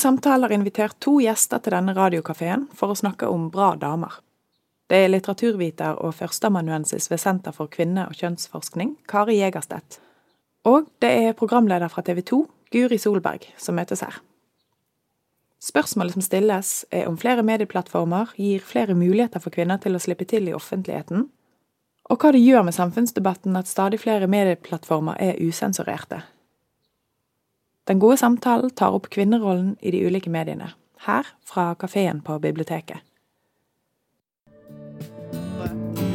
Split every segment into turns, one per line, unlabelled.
samtale har invitert to gjester til denne radiokafeen for å snakke om bra damer. Det er litteraturviter og førsteamanuensis ved Senter for kvinne- og kjønnsforskning, Kari Jegerstedt. Og det er programleder fra TV 2, Guri Solberg, som møtes her. Spørsmålet som stilles, er om flere medieplattformer gir flere muligheter for kvinner til å slippe til i offentligheten, og hva det gjør med samfunnsdebatten at stadig flere medieplattformer er usensurerte. Den gode samtalen tar opp kvinnerollen i de ulike mediene, her fra kafeen på biblioteket.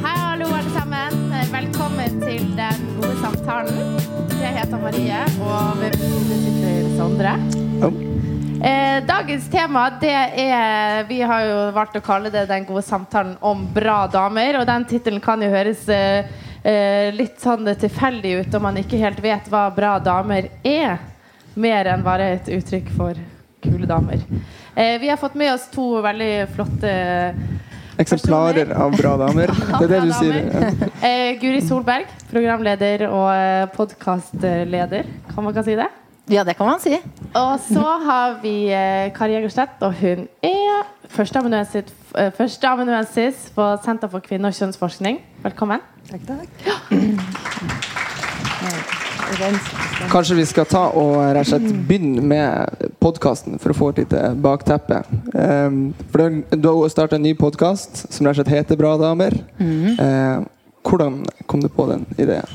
Hei, hallo alle sammen. Velkommen til Den gode samtalen. Jeg heter Marie, og ved min sitter Sondre. Eh, dagens tema det er Vi har jo valgt å kalle det Den gode samtalen om bra damer. Og den tittelen kan jo høres eh, eh, litt sånn tilfeldig ut om man ikke helt vet hva bra damer er. Mer enn bare et uttrykk for kule damer. Eh, vi har fått med oss to veldig flotte
Eksemplarer av bra damer. Det er det du sier.
Eh, Guri Solberg, programleder og eh, podkastleder. Kan man kan si det?
Ja, det kan man si.
Og så har vi eh, Kari Jegerstedt, og hun er førsteamanuensis eh, førsteamanuensis på Senter for kvinne- og kjønnsforskning. Velkommen.
Takk, takk.
Kanskje vi skal ta og rett og slett begynne med podkasten for å få et lite bakteppe. Um, for Du har starta en ny podkast som rett og slett heter Bra damer. Eh, hvordan kom du på den ideen?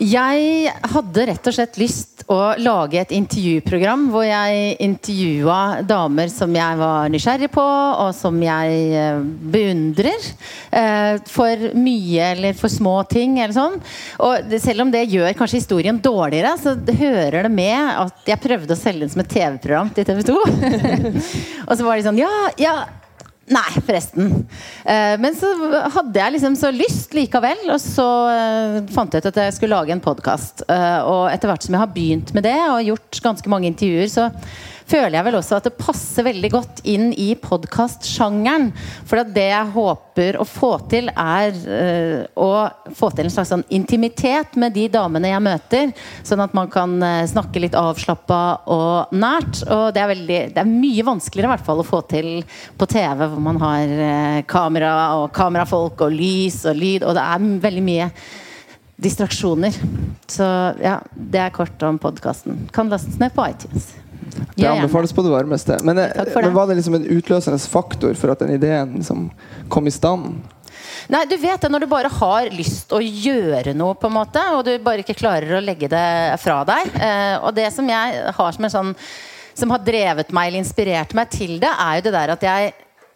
Jeg hadde rett og slett lyst å lage et intervjuprogram hvor jeg intervjua damer som jeg var nysgjerrig på, og som jeg eh, beundrer. eh, For mye eller for små ting eller sånn. Og selv om det gjør kanskje historien dårligere, så hører det med at jeg prøvde å selge den som et TV-program til TV 2. og så var de sånn Ja, ja. Nei, forresten. Eh, men så hadde jeg liksom så lyst likevel, og så eh, fant jeg ut at jeg skulle lage en podkast. og etter hvert som jeg har begynt med det og gjort ganske mange intervjuer, så føler jeg vel også at det passer veldig godt inn i podkastsjangeren. For det jeg håper å få til, er eh, å få til en slags sånn intimitet med de damene jeg møter. Sånn at man kan eh, snakke litt avslappa og nært. Og det er, veldig, det er mye vanskeligere i hvert fall å få til på TV, hvor man har eh, kamera og kamerafolk og lys og lyd, og det er veldig mye distraksjoner. Så ja, det er kort om podkasten. Kan lastes ned på iTunes.
Det anbefales på det varmeste. Men, eh,
det.
men var det liksom en utløsende faktor for at den ideen liksom kom i stand?
Nei, du vet det når du bare har lyst å gjøre noe, på en måte, og du bare ikke klarer å legge det fra deg. Eh, og det som jeg har som en sånn Som har drevet meg eller inspirert meg til det, er jo det der at jeg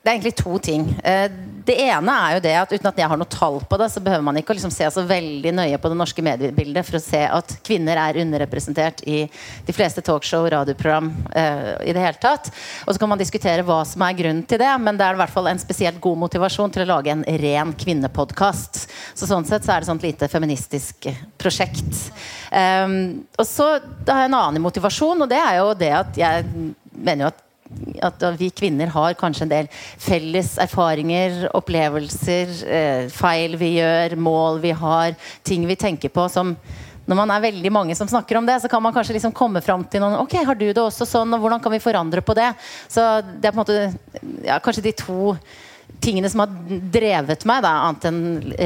det er egentlig to ting. Eh, Det ene er jo det at uten at jeg har noe tall på det, så behøver man ikke å liksom se så veldig nøye på det norske mediebildet for å se at kvinner er underrepresentert i de fleste talkshow, radioprogram uh, i det hele tatt. Og så kan man diskutere hva som er grunnen til det, men det er i hvert fall en spesielt god motivasjon til å lage en ren kvinnepodkast. Så sånn sett så er det et lite feministisk prosjekt. Um, og så har jeg en annen motivasjon, og det er jo det at jeg mener jo at at vi kvinner har kanskje en del felles erfaringer, opplevelser, eh, feil vi gjør, mål vi har, ting vi tenker på som når man er veldig mange som snakker om det, så kan man kanskje liksom komme fram til noen Ok, har du det også sånn, og hvordan kan vi forandre på det? Så det er på en måte ja, kanskje de to tingene som har drevet meg, da, annet enn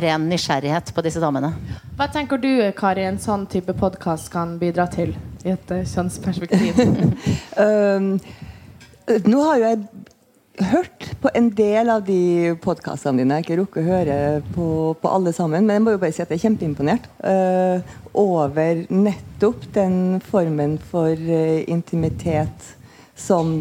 ren nysgjerrighet på disse damene.
Hva tenker du, Kari, en sånn type podkast kan bidra til i et eh, kjønnsperspektiv?
Um, nå har jo jeg hørt på en del av de podkastene dine. Jeg har ikke rukket å høre på, på alle sammen, men jeg må jo bare si at jeg er kjempeimponert uh, over nettopp den formen for uh, intimitet som,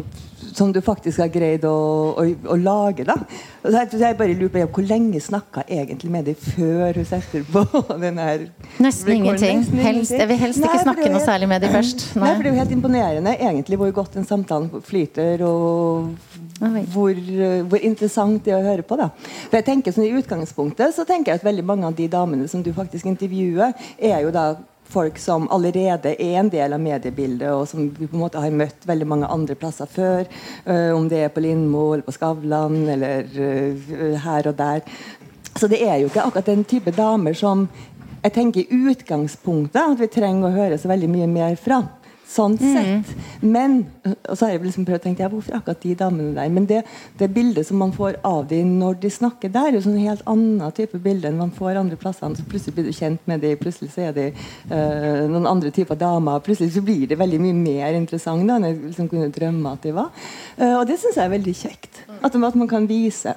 som du faktisk har greid å, å, å lage. da. Så jeg, bare lurer på Hvor lenge snakka egentlig med deg før hun setter på den her
Nesten ingenting. Helst, jeg vil helst
Nei,
ikke snakke noe særlig med deg først.
Nei, for Det er jo helt imponerende egentlig hvor godt den samtalen flyter, og hvor, hvor interessant det er å høre på. da. For jeg tenker sånn I utgangspunktet så tenker jeg at veldig mange av de damene som du faktisk intervjuer, er jo da folk som allerede er en del av mediebildet, og som vi på en måte har møtt veldig mange andre plasser før. Uh, om det er på Lindmo eller på Skavlan eller uh, her og der. Så det er jo ikke akkurat den type damer som jeg tenker i utgangspunktet at vi trenger å høre så veldig mye mer fra. Sånn sett. Men og så har jeg liksom prøvd å tenke ja, hvorfor akkurat de damene der. Men det, det bildet som man får av dem når de snakker der, er jo sånn helt annen type bilde enn man får andre plasser. Så plutselig blir du kjent med dem, plutselig så er de øh, noen andre typer damer. Plutselig så blir det veldig mye mer interessant da, enn jeg liksom kunne drømme at de var. Uh, og det syns jeg er veldig kjekt. At, at man kan vise.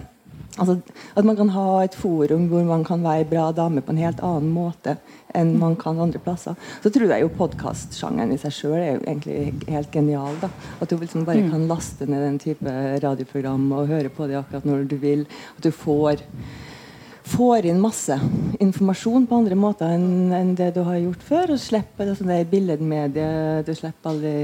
Altså, at man kan ha et forum hvor man kan være bra dame på en helt annen måte enn man kan andre plasser. Så tror jeg jo podkastsjangeren i seg sjøl er jo egentlig helt genial. da. At du liksom bare kan laste ned den type radioprogram og høre på det akkurat når du vil. At du får får inn masse informasjon på andre måter enn, enn det du har gjort før. Og slipper det, sånn det billedmediet. Du slipper alle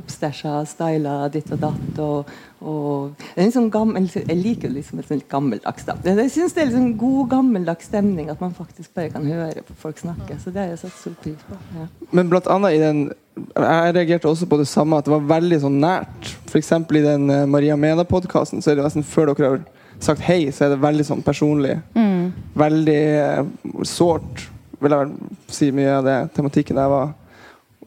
oppstæsja styler ditt og datt. Og, og det er en sånn gammel, Jeg liker det liksom et sånt gammeldags da. Jeg syns det er liksom god, gammeldags stemning at man faktisk bare kan høre på folk snakke. Så det har jeg satt stor pris på. Ja.
Men blant annet i den Jeg reagerte også på det samme, at det var veldig sånn nært. F.eks. i den uh, Maria Mena-podkasten så er det nesten før dere har sagt hei, så er det veldig sånn personlig. Mm. Veldig uh, sårt, vil jeg vel si mye av det tematikken der var.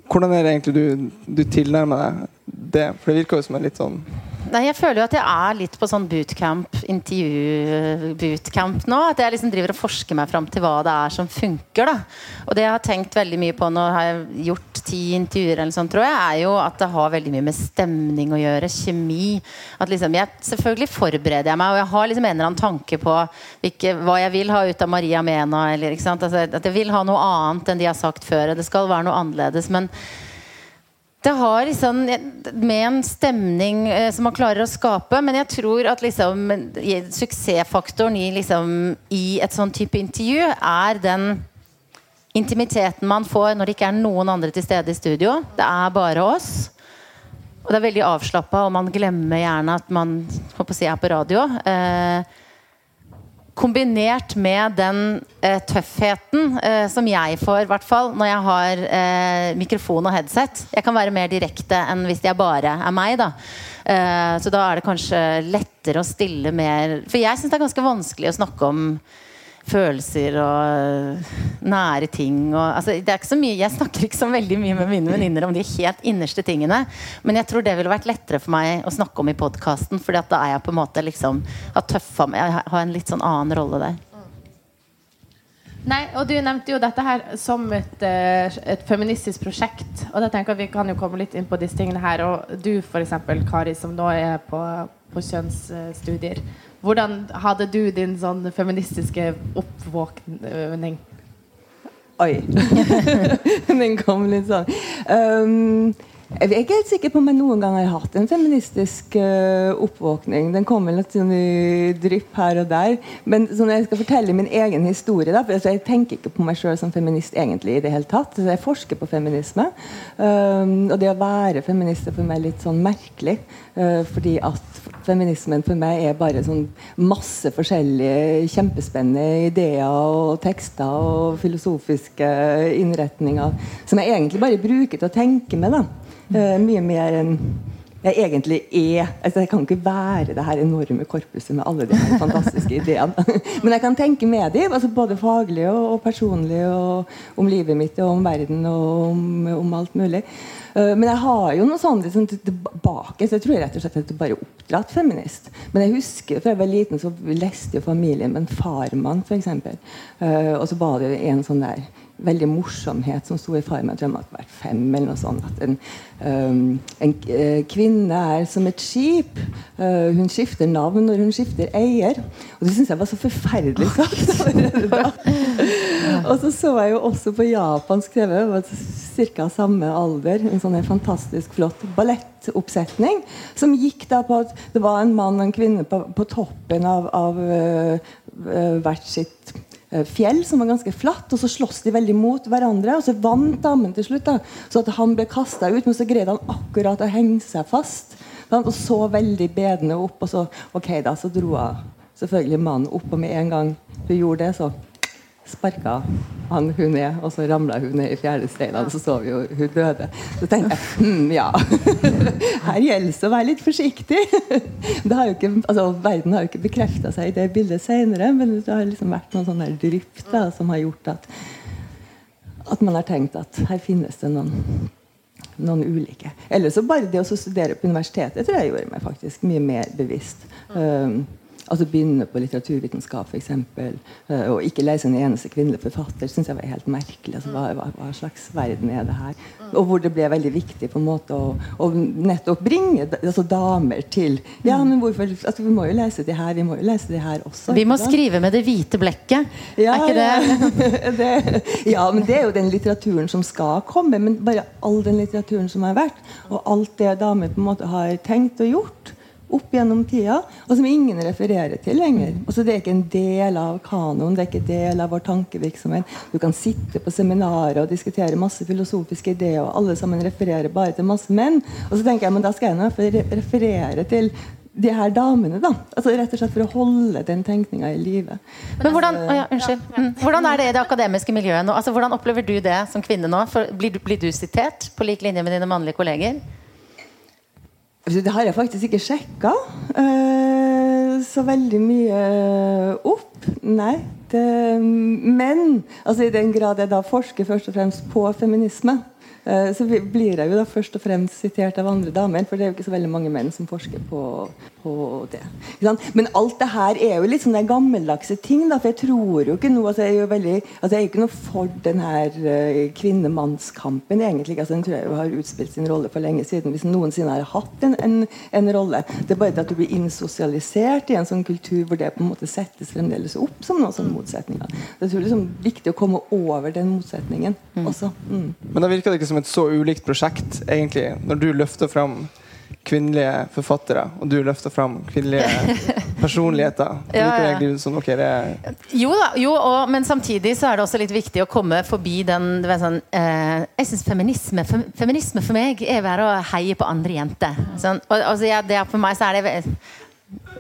Hvordan er det egentlig du, du tilnærmer deg det? For det virker jo som en litt sånn
Nei, Jeg føler jo at jeg er litt på sånn bootcamp, intervju-bootcamp nå. At jeg liksom driver og forsker meg fram til hva det er som funker. da. Og det jeg har tenkt veldig mye på nå, har jeg gjort ti intervjuer, eller sånt, tror jeg, er jo at det har veldig mye med stemning å gjøre. Kjemi. At liksom, jeg, Selvfølgelig forbereder jeg meg, og jeg har liksom en eller annen tanke på hvilke, hva jeg vil ha ut av Maria Mena. Eller, ikke? Altså, at jeg vil ha noe annet enn de har sagt før. Det skal være noe annerledes. men det har liksom med en stemning eh, som man klarer å skape. Men jeg tror at liksom, suksessfaktoren i, liksom, i et sånn type intervju er den intimiteten man får når det ikke er noen andre til stede i studio. Det er bare oss. Og det er veldig avslappa, og man glemmer gjerne at man si, er på radio. Eh, kombinert med den eh, tøffheten eh, som jeg får, hvert fall når jeg har eh, mikrofon og headset. Jeg kan være mer direkte enn hvis jeg bare er meg. da eh, Så da er det kanskje lettere å stille mer For jeg syns det er ganske vanskelig å snakke om følelser og nære ting. Og, altså, det er ikke så mye, jeg snakker ikke så veldig mye med mine venninner om de helt innerste tingene. Men jeg tror det ville vært lettere for meg å snakke om i podkasten. For da er jeg på en måte liksom har tøffa meg. Jeg har en litt sånn annen rolle der.
Nei, og Du nevnte jo dette her som et, eh, et, feministisk prosjekt. Og da tenker jeg Vi kan jo komme litt inn på disse tingene her. Og du f.eks., Kari, som nå er på, på kjønnsstudier. Hvordan hadde du din sånn feministiske oppvåkning?
Oi. Den kom litt sånn. Um, jeg er ikke helt sikker på om jeg noen gang har hatt en feministisk uh, oppvåkning. Den kommer litt sånn i drypp her og der. Men sånn, jeg skal fortelle min egen historie. Da, for altså, Jeg tenker ikke på meg sjøl som feminist egentlig i det hele tatt. Så jeg forsker på feminisme. Um, og det å være feminist er for meg litt sånn merkelig. Uh, fordi at feminismen for meg er bare sånn masse forskjellige kjempespennende ideer og tekster og filosofiske innretninger som jeg egentlig bare bruker til å tenke med. da Uh, mye mer enn jeg egentlig er. Altså, jeg kan ikke være det her enorme korpuset med alle de her fantastiske ideene. Men jeg kan tenke med dem, altså både faglig og, og, personlig, og om livet mitt og om verden og om, om alt mulig. Uh, men jeg har jo noe sånt liksom, tilbake, så jeg tror rett og slett at jeg bare oppdratt feminist. Men jeg husker fra jeg var liten, så leste jo familien med en farmann, f.eks. Uh, og så var det en sånn der veldig morsomhet som sto i Farmen. Jeg tror jeg var fem. eller noe sånt, At en, um, en uh, kvinne er som et skip. Uh, hun skifter navn når hun skifter eier. Og det syns jeg var så forferdelig sagt. og så så jeg jo også på japansk TV, ca. samme alder, en sånn fantastisk flott ballettoppsetning som gikk da på at det var en mann og en kvinne på, på toppen av, av uh, hvert sitt Eh, fjell som var ganske flatt, og så sloss de veldig mot hverandre. Og så vant damen til slutt, da, så at han ble kasta ut, men så greide han akkurat å henge seg fast. Og så veldig bedende opp, og så ok da, så dro hun selvfølgelig mannen opp, og med en gang hun gjorde det, så sparka han hun ned, og så ramla hun ned i fjerde steinen, og så så vi jo hun døde. Så tenkte jeg hm, ja. Her gjelder det å være litt forsiktig. Har ikke, altså, verden har jo ikke bekrefta seg i det bildet senere, men det har liksom vært noen sånne drypp da, som har gjort at, at man har tenkt at her finnes det noen noen ulike. Eller så bare det å studere på universitetet tror jeg gjorde meg faktisk mye mer bevisst. Um, altså Begynne på litteraturvitenskap, f.eks. Uh, og ikke lese en eneste kvinnelig forfatter, syns jeg var helt merkelig. Altså, hva, hva, hva, slags verden er det her? Og hvor det ble veldig viktig på en måte å, å nettopp bringe altså, damer til Ja, men hvorfor altså, Vi må jo lese det her, vi må jo lese det her også.
Vi må skrive med det hvite blekket. Ja, er ikke
det? det Ja, men det er jo den litteraturen som skal komme. Men bare all den litteraturen som har vært, og alt det damer på en måte har tenkt og gjort opp gjennom tida, og som ingen refererer til lenger. Og så Det er ikke en del av kanoen, det er ikke en del av vår tankevirksomhet. Du kan sitte på seminarer og diskutere masse filosofiske ideer, og alle sammen refererer bare til masse menn. Og så tenker jeg, men da skal jeg nå referere til de her damene, da. Altså Rett og slett for å holde den tenkninga i live.
Men hvordan, ja, unnskyld. hvordan, er det i det akademiske miljøet nå? Altså, hvordan opplever du det som kvinne nå? For, blir, blir du sitert på lik linje med dine mannlige kolleger?
Altså, det har jeg faktisk ikke sjekka uh, så veldig mye opp. Nei. Det, men altså, i den grad jeg da forsker først og fremst på feminisme, Eh, så blir jeg jo da først og fremst sitert av andre damer, for det er jo ikke så veldig mange menn som forsker på, på det. Men alt det her er jo litt sånne gammeldagse ting. Da, for jeg tror jo ikke noe altså jeg, er jo veldig, altså jeg er jo ikke noe for den her uh, kvinnemannskampen, egentlig. Altså, den tror jeg jo har utspilt sin rolle for lenge siden, hvis den noensinne har hatt en, en, en rolle. Det er bare det at du blir innsosialisert i en sånn kultur hvor det på en måte settes fremdeles opp som noen sånne motsetninger. Det er liksom viktig å komme over den motsetningen mm. også. Mm.
Men da virker det ikke som som et så ulikt prosjekt, egentlig, når du løfter fram kvinnelige forfattere, og du løfter fram kvinnelige personligheter. ja, ja. Sånn, okay.
Jo da, jo, og, men samtidig så er det også litt viktig å komme forbi den sånn, eh, Jeg syns feminisme, feminisme for meg er å heie på andre jenter. Sånn, og, altså, ja, for meg så er det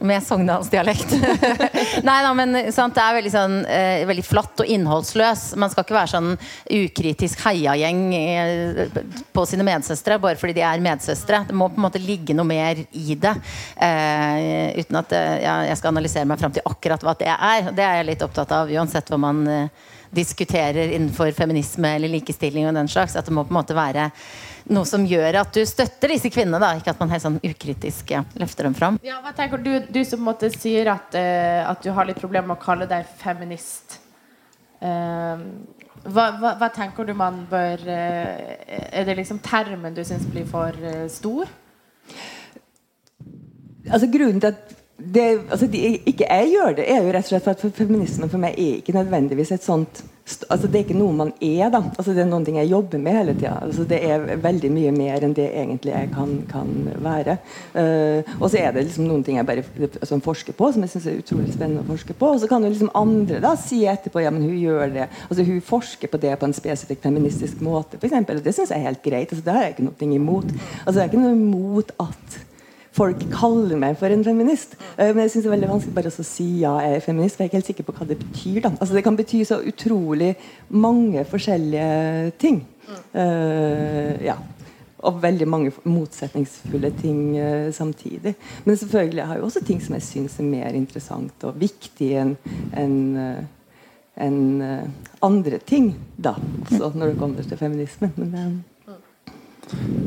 med sogndalsdialekt. Nei da, men sant, det er veldig, sånn, eh, veldig flatt og innholdsløs. Man skal ikke være sånn ukritisk heiagjeng eh, på sine medsøstre bare fordi de er medsøstre. Det må på en måte ligge noe mer i det. Eh, uten at eh, ja, jeg skal analysere meg fram til akkurat hva det er. Det er jeg litt opptatt av, uansett hva man eh, diskuterer innenfor feminisme eller likestilling og den slags. At det må på en måte være noe som gjør at du støtter disse kvinnene. Da. Ikke at man helt sånn ukritisk løfter dem fram.
Ja, hva tenker Du du som måtte sier at, uh, at du har litt problemer med å kalle deg feminist. Uh, hva, hva, hva, tenker du man bør uh, Er det liksom termen du syns blir for stor?
Altså Grunnen til at det, altså de, ikke jeg gjør det, er jo rett og slett for at feminismen for meg er ikke nødvendigvis et sånt altså Det er ikke noe man er. da, altså Det er noen ting jeg jobber med hele tida. Altså det er veldig mye mer enn det egentlig jeg kan, kan være. Uh, og så er det liksom noen ting jeg bare som forsker på, som jeg syns er utrolig spennende å forske på. Og så kan jo liksom andre da si etterpå ja, men hun gjør det, altså hun forsker på det på en spesifikk feministisk måte, f.eks. Og det syns jeg er helt greit. altså Det har jeg ikke noe imot. Altså Det er ikke noe imot at folk kaller meg for en feminist. Uh, men jeg synes det er veldig vanskelig bare å si ja, jeg er feminist. For jeg er ikke helt sikker på hva det betyr. Da. Altså, det kan bety så utrolig mange forskjellige ting. Uh, ja. Og veldig mange motsetningsfulle ting uh, samtidig. Men selvfølgelig jeg har jeg også ting som jeg syns er mer interessant og viktig enn en, en, andre ting. da, Så når det kommer til feminismen. Men,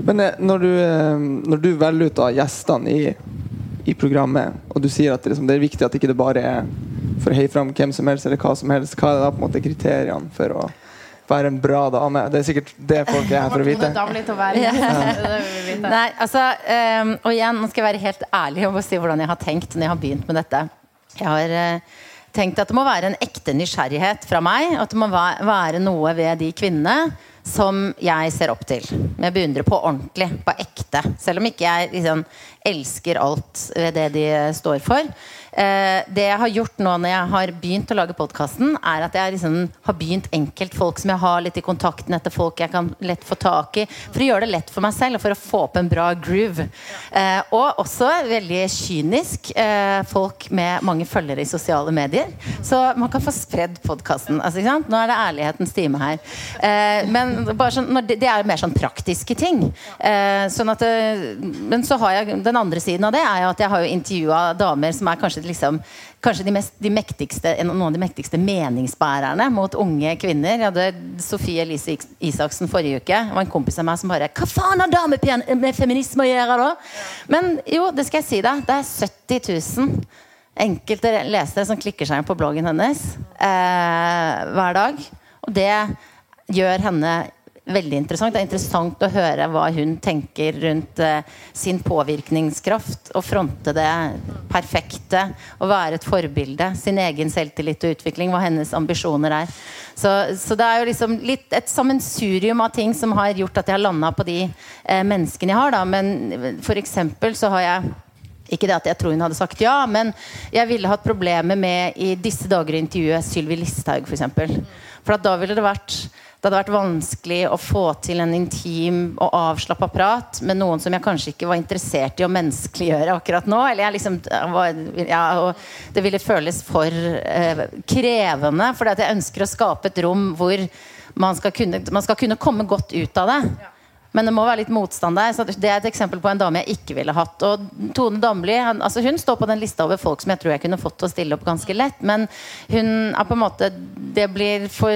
men eh, når du, eh, når du velger ut av gjestene i, i, programmet, og du sier at det, liksom, det er viktig at ikke det bare er for å heie fram hvem som helst, eller hva som helst, hva er da på en måte kriteriene for å være en bra dame? Det er sikkert det folk er her for å vite.
Nei, altså, um, og igjen, nå skal jeg være helt ærlig og si hvordan jeg har tenkt når jeg har begynt med dette. Jeg har uh, tenkt at det må være en ekte nysgjerrighet fra meg. At det må være noe ved de kvinnene som jeg ser opp til. Jeg beundrer på ordentlig, på ekte. Selv om ikke jeg liksom, elsker alt ved det de står for. Eh, det jeg har gjort nå når jeg har begynt å lage podkasten, er at jeg liksom har begynt enkelt. Folk som jeg har litt i kontakten etter folk jeg kan lett få tak i. For å gjøre det lett for meg selv og for å få opp en bra groove. Eh, og også veldig kynisk. Eh, folk med mange følgere i sosiale medier. Så man kan få spredd podkasten. Altså, nå er det ærlighetens time her. Men sånn, det, er mer sånn praktiske ting. Sånn at, men så har jeg den andre siden av det er jo at jeg har jo intervjua damer som er kanskje kanskje, liksom, kanskje de, mest, de mektigste, noen av de mektigste meningsbærerne mot unge kvinner. Jeg hadde Sofie Elise Isaksen forrige uke. Det var en kompis av meg som bare Hva faen har det med feminisme å gjøre, da? Men jo, det skal jeg si deg. Det er 70 000 enkelte lesere som klikker seg inn på bloggen hennes eh, hver dag. Og det gjør henne veldig interessant. Det er interessant å høre hva hun tenker rundt eh, sin påvirkningskraft. Å fronte det perfekte. Å være et forbilde. Sin egen selvtillit og utvikling. Hva hennes ambisjoner er. Så, så det er jo liksom litt et sammensurium av ting som har gjort at jeg har landa på de eh, menneskene jeg har. Da. Men for eksempel så har jeg ikke det at jeg tror hun hadde sagt ja, men jeg ville hatt problemer med i disse dager å intervjue Sylvi Listhaug, f.eks. For, for da ville det vært det hadde vært vanskelig å få til en intim og avslappa prat med noen som jeg kanskje ikke var interessert i å menneskeliggjøre akkurat nå. Eller jeg liksom, ja, det ville føles for eh, krevende, for jeg ønsker å skape et rom hvor man skal kunne, man skal kunne komme godt ut av det. Men det må være litt motstand der. Så det er et eksempel på en dame jeg ikke ville hatt. Og Tone Damli altså hun står på den lista over folk som jeg tror jeg kunne fått til å stille opp ganske lett. Men hun er på en måte Det blir for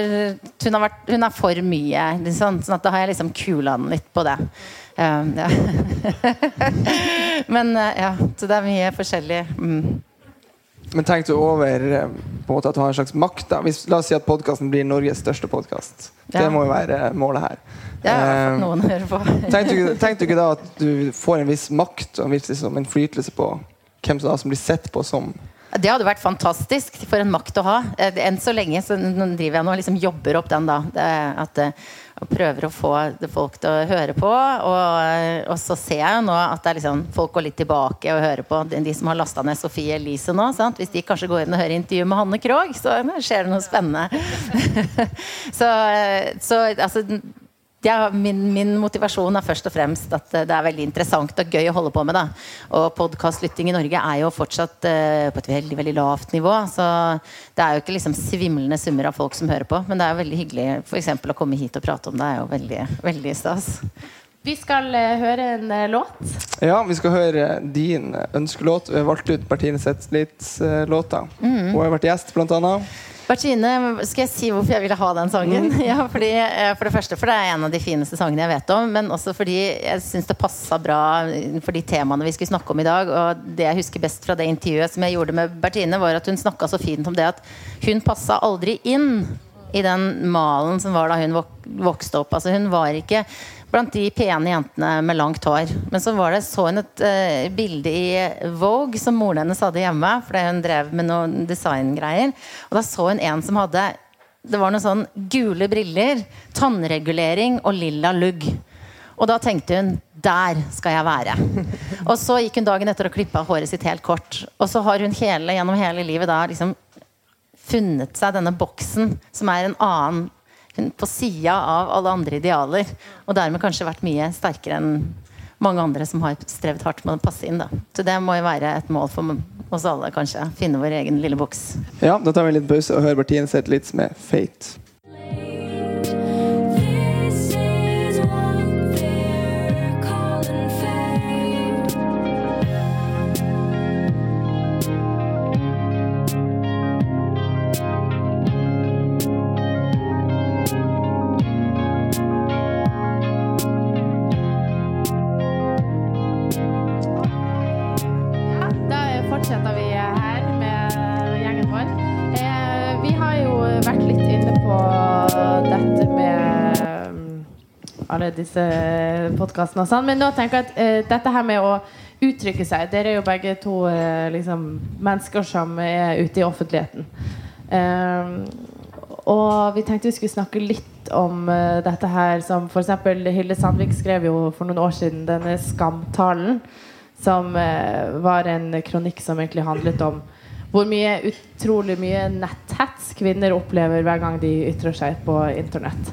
Hun, vært, hun er for mye. Liksom, sånn at da har jeg liksom kula den litt på det. Um, ja. men uh, ja, så det er mye forskjellig. Mm.
Men tenk du over eh, på en måte at du har en slags makt? da Hvis, La oss si at podkasten blir Norges største podkast. Ja. Det må jo være målet her.
Har jeg fått noen å høre på.
Tenk du ikke da at du får en viss makt og en viss liksom, innflytelse på hvem som, da, som blir sett på som
det hadde vært fantastisk. For en makt å ha. Eh, enn så lenge så driver jeg nå og liksom jobber opp den, da. At, eh, og prøver å få folk til å høre på. Og, og så ser jeg jo nå at liksom, folk går litt tilbake og hører på. De, som har lasta ned Sofie Elise nå. Sant? Hvis de kanskje går inn og hører intervju med Hanne Krogh, så skjer det noe spennende. så, eh, så altså ja, min, min, motivasjon er først og fremst at det er veldig interessant og gøy å holde på med. Da. Og podkastlytting i Norge er jo fortsatt uh, på et veldig veldig lavt nivå. Så det er jo ikke liksom svimlende summer av folk som hører på. Men det er jo veldig hyggelig for eksempel, å komme hit og prate om det. er jo veldig, veldig stas.
Vi skal uh, høre en uh, låt.
Ja, vi skal høre din ønskelåt. Vi har valgt ut Bertine Zetlitz-låta. Mm. Hun har vært gjest, blant annet.
Bertine, skal jeg si hvorfor jeg ville ha den sangen? Mm. Ja, fordi, eh, for det første for det er en av de fineste sangene jeg vet om. Men også fordi jeg syns det passa bra for de temaene vi skulle snakke om i dag. Og det jeg husker best fra det intervjuet som jeg gjorde med Bertine, var at hun snakka så fint om det at hun passa aldri inn i den malen som var da hun vokste opp. Altså Hun var ikke blant de pene jentene med langt hår. Men så var det, så hun et uh, bilde i Vogue som moren hennes hadde hjemme. Fordi hun drev med noen designgreier. Og da så hun en som hadde Det var noen sånn gule briller, tannregulering og lilla lugg. Og da tenkte hun der skal jeg være. Og så gikk hun dagen etter og klippa håret sitt helt kort. Og så har hun hele, gjennom hele livet da liksom funnet seg denne boksen som er en annen på sida av alle andre idealer. Og dermed kanskje vært mye sterkere enn mange andre som har strevd hardt med å passe inn. Da. Så det må jo være et mål for oss alle, kanskje. Finne vår egen lille boks.
Ja, da tar vi en liten pause og hører Bertine sette litt med 'Fate'.
Podkastene og sånn. Men nå tenker jeg at uh, dette her med å uttrykke seg Dere er jo begge to uh, liksom, mennesker som er ute i offentligheten. Uh, og vi tenkte vi skulle snakke litt om uh, dette her som f.eks. Hilde Sandvik skrev jo for noen år siden denne Skamtalen. Som var en kronikk som egentlig handlet om hvor mye utrolig mye netthets kvinner opplever hver gang de ytrer seg på internett.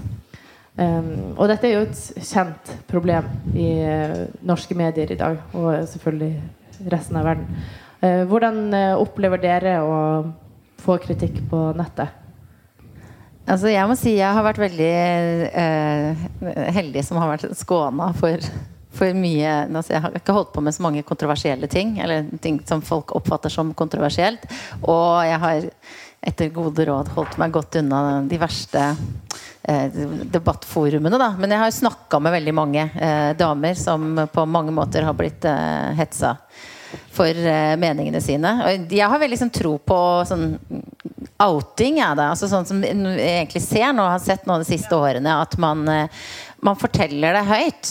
Um, og dette er jo et kjent problem i uh, norske medier i dag, og selvfølgelig resten av verden. Uh, hvordan uh, opplever dere å få kritikk på nettet?
Altså, jeg må si jeg har vært veldig heldig som har vært skåna for, for mye altså Jeg har ikke holdt på med så mange kontroversielle ting, eller ting som folk oppfatter som kontroversielt. Og jeg har etter gode råd holdt meg godt unna de verste debattforumene. Da. Men jeg har snakka med veldig mange eh, damer som på mange måter har blitt eh, hetsa for eh, meningene sine. Og jeg har veldig sånn, tro på sånn outing, jeg, da. Altså, sånn som jeg egentlig ser nå, har sett nå de siste årene, at man eh, man forteller det høyt.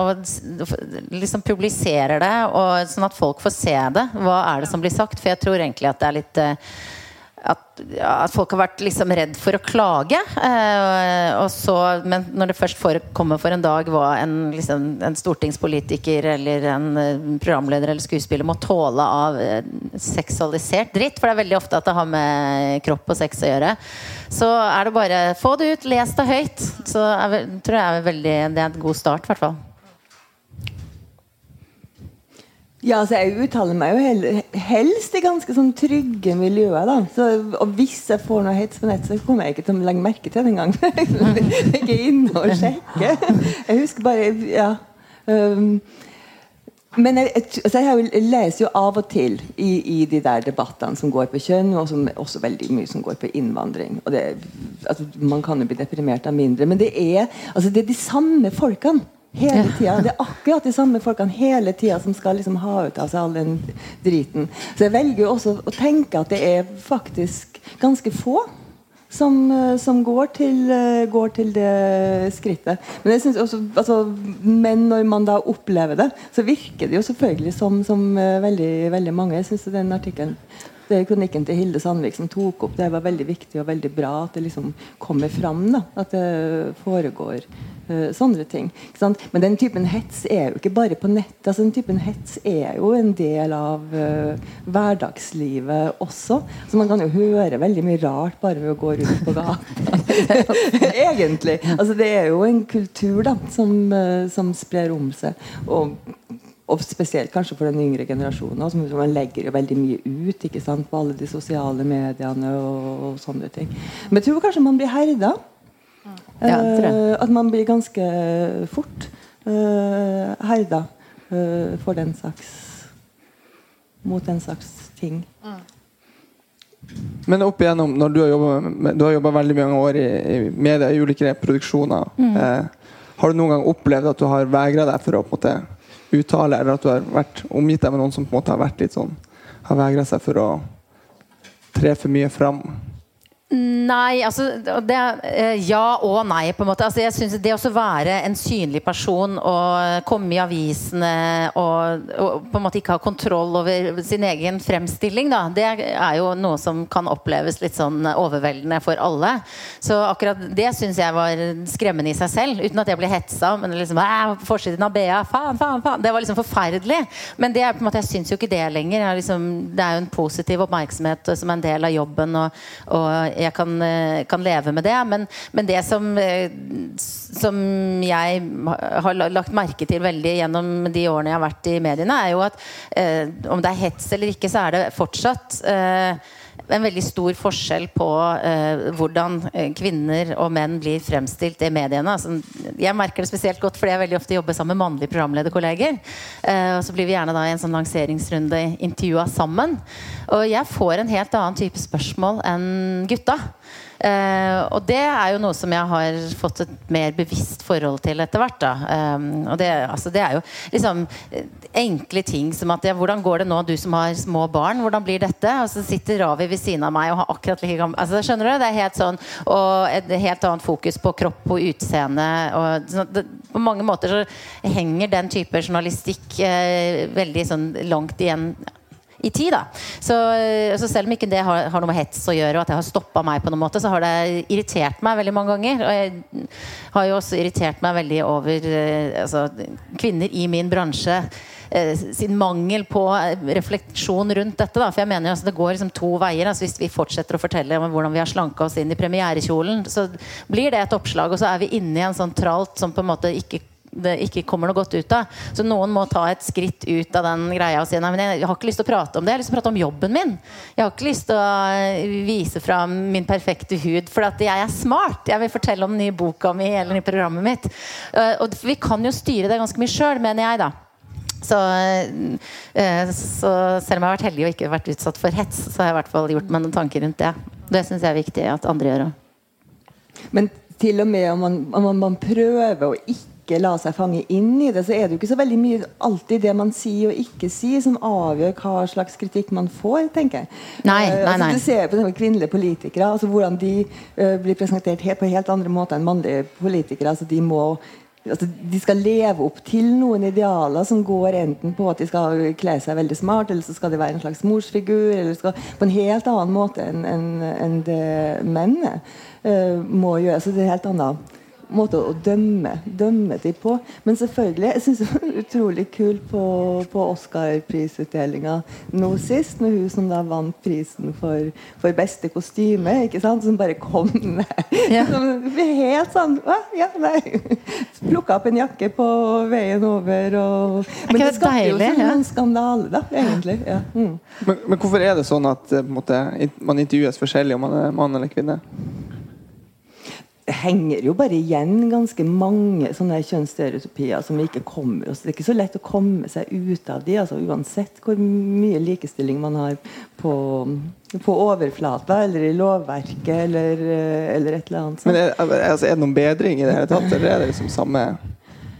Og liksom publiserer det, og, sånn at folk får se det. Hva er det som blir sagt? For jeg tror egentlig at det er litt at, ja, at, folk har vært liksom redd for å klage. Eh, så, men når det først kommer for en dag hva en, liksom, en, stortingspolitiker eller en uh, programleder eller skuespiller må tåle av uh, seksualisert dritt, for det er veldig ofte at det har med kropp og sex å gjøre, så er det bare få det ut, les det høyt. Så er, tror jeg er veldig, det er en god start, i hvert fall.
Ja, altså Jeg uttaler meg jo hel, helst i ganske sånn trygge miljøer. da så, Og hvis jeg får noe hets på nett, så kommer jeg ikke til å legge merke til det engang. ikke inne og sjekke. Jeg husker bare Ja. Um, men jeg, altså jeg, leser jo av og til i, i, de der debattene som går på kjønn, og som, også veldig mye som går på innvandring. Det, altså, man kan jo bli deprimert av mindre, men det er, altså, det er de samme folkene Hele tida. Det er akkurat de samme folkene hele tida som skal liksom ha ut av seg all den driten. Så jeg velger jo også å tenke at det er faktisk ganske få som, eh, som går, til, eh, går, til, det skrittet. Men, jeg også, altså, men når man da opplever det, så virker det jo selvfølgelig som, som eh, veldig, veldig mange. Jeg syns den artikkelen det er kronikken til Hilde Sandvik som tok opp det var veldig viktig og veldig bra at det liksom kommer fram. Da, at det foregår uh, sånne ting. Men den typen hets er jo ikke bare på nett. Altså, den typen hets er jo en del av uh, hverdagslivet også. Så man kan jo høre veldig mye rart bare ved å gå rundt på gata. Egentlig. Altså, det er jo en kultur da, som, uh, som sprer om seg. Og og spesielt kanskje for den yngre generasjonen. Som man legger jo veldig mye ut ikke sant, på alle de sosiale mediene og, og sånne ting. Men jeg tror kanskje man blir herda. Ja, uh, at man blir ganske fort uh, herda uh, for den slags Mot den slags ting.
Men opp igjennom, når du har jobba Du har jobba veldig mange år i, i media, i ulike produksjoner. Mm. har du noen gang opplevd at du har vegra deg for å på en måte uttale, eller at du har vært omgitt deg med noen som på en måte har vært litt sånn Har vegra seg for å tre for mye fram?
Nei, altså det, eh, Ja og nei, på en måte. Altså, jeg synes Det å være en synlig person og komme i avisene og, og, på en måte ikke ha kontroll over sin egen fremstilling, da, det er jo noe som kan oppleves litt sånn overveldende for alle. Så akkurat det syns jeg var skremmende i seg selv, uten at jeg ble hetsa. Men liksom, forsiden av BA, faen, faen, faen. Det var liksom forferdelig. Men det er på en måte, jeg syns jo ikke det lenger. Liksom, det er jo en positiv oppmerksomhet som er en del av jobben. og, og jeg kan, eh, kan leve med det. Men, men det som, eh, som, jeg har lagt merke til veldig gjennom de årene jeg har vært i mediene, er jo at eh, om det er hets eller ikke, så er det fortsatt eh, en veldig stor forskjell på eh, hvordan eh, kvinner og menn blir fremstilt i mediene. Altså, jeg merker det spesielt godt fordi jeg veldig ofte jobber sammen med mannlige programlederkolleger. Eh, og så blir vi gjerne da i en sånn lanseringsrunde intervjua sammen. Og jeg får en helt annen type spørsmål enn gutta. Uh, og det er jo noe som jeg har fått et mer bevisst forhold til etter hvert. Um, og det, altså, det, er jo liksom enkle ting som at ja, Hvordan går det nå, du som har små barn? Hvordan blir dette? Og så sitter Ravi ved siden av meg og har akkurat like gammel altså, Skjønner du? Det er helt sånn Og et helt annet fokus på kropp og utseende. Og, så, det, på mange måter så henger den type journalistikk uh, veldig sånn langt igjen i tid. da så, så, selv om ikke det har, har, noe med hets å gjøre, og at det har stoppa meg på noen måte, så har det irritert meg veldig mange ganger. Og jeg har jo også irritert meg veldig over eh, altså, kvinner i min bransje. Eh, sin mangel på refleksjon rundt dette. Da. For jeg mener altså, Det går liksom to veier. Altså, hvis vi fortsetter å fortelle om hvordan vi har slanka oss inn i premierekjolen, så blir det et oppslag, og så er vi inne i en sånn tralt som på en måte ikke det ikke kommer noe godt ut av. Så noen må ta et skritt ut av den greia og si nei, men jeg har ikke lyst til å prate om det. Jeg har lyst til å prate om jobben min. Jeg har ikke lyst til å eh, vise fram min perfekte hud, for at jeg er smart. Jeg vil fortelle om den nye boka mi eller nye programmet mitt. Eh, og vi kan jo styre det ganske mye sjøl, mener jeg, da. Så, eh, så, selv om jeg har vært heldig og ikke vært utsatt for hets, så har jeg i hvert fall gjort meg noen tanker rundt det. Det syns jeg er viktig at andre gjør òg.
Men til og med om man, om man prøver å ikke la seg fange inn i det, så er det jo ikke så veldig mye alltid det man sier og ikke sier, som avgjør hva slags kritikk man får, tenker jeg.
Nei,
Eh,
nei, nei.
Altså, du ser på kvinnelige politikere, altså hvordan de uh, blir presentert helt, på helt andre måter enn mannlige politikere. altså de må Altså, de skal leve opp til noen idealer som går enten på at de skal kle seg veldig smart, eller så skal de være en slags morsfigur, eller skal på en helt annen måte enn en, en det menn uh, må gjøre. Så det er helt annen måte å dømme, dømme de på. Men selvfølgelig, jeg syns det var utrolig kult på, på Oscar-prisutdelinga nå sist, med hun som da vant prisen for, for beste kostyme, ikke sant? som bare kom ned.
Ja.
Som, helt sånn Hva? Ja, nei. Plukka opp en jakke på veien over og Men det skapte jo sånn
ja?
en skandale, da, egentlig. Ja. Mm.
Men, men hvorfor er det sånn at eh, på måte, man intervjues forskjellig om man er mann eller kvinne?
Henger jo bare igjen ganske mange sånne kjønnsstereotypier som ikke kommer oss. Det er ikke så lett å komme seg ut av de, altså uansett hvor mye likestilling man har på, på overflata eller i lovverket eller, eh, eller et eller annet. sånt.
Men er, altså, er det noen bedring i det hele tatt, eller er det liksom samme,